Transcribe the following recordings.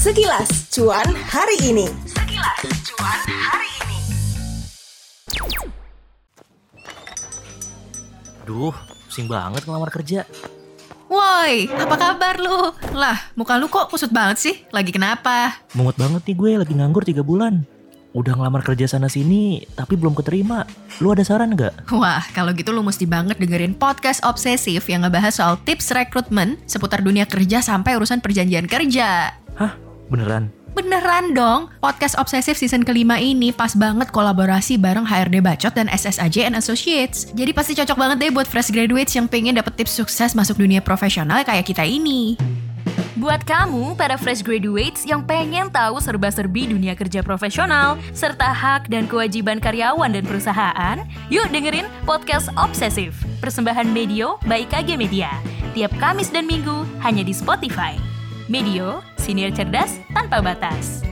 Sekilas cuan hari ini. Sekilas cuan hari ini. Duh, pusing banget ngelamar kerja. Woi, apa kabar lu? Lah, muka lu kok kusut banget sih? Lagi kenapa? Mungut banget nih gue lagi nganggur 3 bulan. Udah ngelamar kerja sana sini, tapi belum keterima. Lu ada saran nggak? Wah, kalau gitu lu mesti banget dengerin podcast obsesif yang ngebahas soal tips rekrutmen seputar dunia kerja sampai urusan perjanjian kerja. Beneran? Beneran dong, podcast obsesif season kelima ini pas banget kolaborasi bareng HRD Bacot dan SSAJ and Associates. Jadi pasti cocok banget deh buat fresh graduates yang pengen dapet tips sukses masuk dunia profesional kayak kita ini. Buat kamu, para fresh graduates yang pengen tahu serba-serbi dunia kerja profesional, serta hak dan kewajiban karyawan dan perusahaan, yuk dengerin Podcast Obsesif, persembahan Medio by KG Media. Tiap Kamis dan Minggu, hanya di Spotify. Medio, senior cerdas tanpa batas.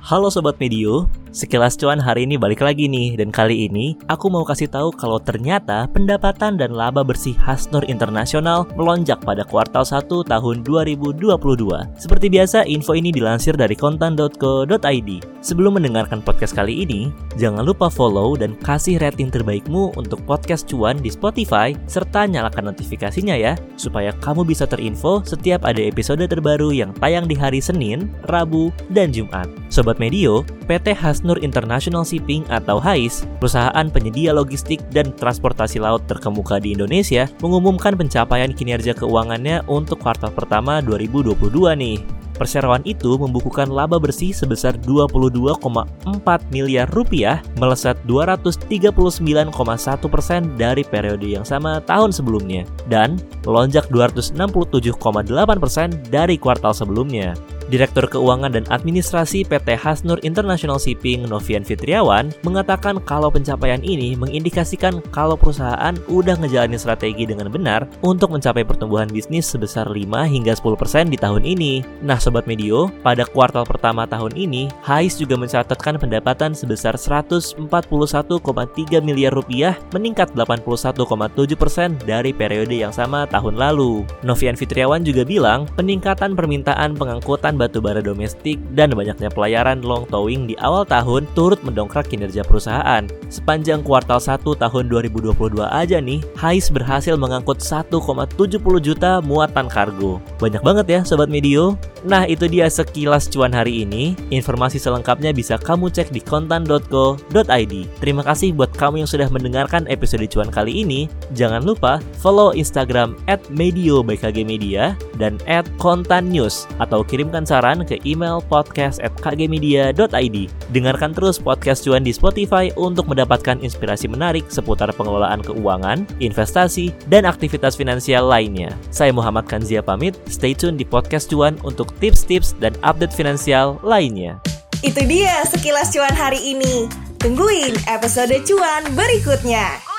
Halo Sobat Medio, sekilas cuan hari ini balik lagi nih Dan kali ini aku mau kasih tahu kalau ternyata pendapatan dan laba bersih Hasnur Internasional melonjak pada kuartal 1 tahun 2022 Seperti biasa info ini dilansir dari kontan.co.id Sebelum mendengarkan podcast kali ini, jangan lupa follow dan kasih rating terbaikmu untuk podcast cuan di Spotify serta nyalakan notifikasinya ya supaya kamu bisa terinfo setiap ada episode terbaru yang tayang di hari Senin, Rabu, dan Jumat. Sobat Medio, PT Hasnur International Shipping atau HAIS, perusahaan penyedia logistik dan transportasi laut terkemuka di Indonesia, mengumumkan pencapaian kinerja keuangannya untuk kuartal pertama 2022 nih. Perseroan itu membukukan laba bersih sebesar 22,4 miliar rupiah, melesat 239,1 persen dari periode yang sama tahun sebelumnya, dan melonjak 267,8 persen dari kuartal sebelumnya. Direktur Keuangan dan Administrasi PT Hasnur International Shipping Novian Fitriawan mengatakan kalau pencapaian ini mengindikasikan kalau perusahaan udah ngejalanin strategi dengan benar untuk mencapai pertumbuhan bisnis sebesar 5 hingga 10% di tahun ini. Nah Sobat Medio, pada kuartal pertama tahun ini, HAIS juga mencatatkan pendapatan sebesar 141,3 miliar rupiah meningkat 81,7% dari periode yang sama tahun lalu. Novian Fitriawan juga bilang peningkatan permintaan pengangkutan batu bara domestik dan banyaknya pelayaran long towing di awal tahun turut mendongkrak kinerja perusahaan. Sepanjang kuartal 1 tahun 2022 aja nih, HAIS berhasil mengangkut 1,70 juta muatan kargo. Banyak banget ya Sobat Medio. Nah itu dia sekilas cuan hari ini. Informasi selengkapnya bisa kamu cek di kontan.co.id. Terima kasih buat kamu yang sudah mendengarkan episode cuan kali ini. Jangan lupa follow Instagram at Medio by Media dan at Kontan News atau kirimkan saran ke email podcast at kgmedia.id. Dengarkan terus podcast cuan di Spotify untuk mendapatkan inspirasi menarik seputar pengelolaan keuangan, investasi, dan aktivitas finansial lainnya. Saya Muhammad Kanzia pamit, stay tune di podcast cuan untuk tips-tips dan update finansial lainnya. Itu dia sekilas cuan hari ini. Tungguin episode cuan berikutnya.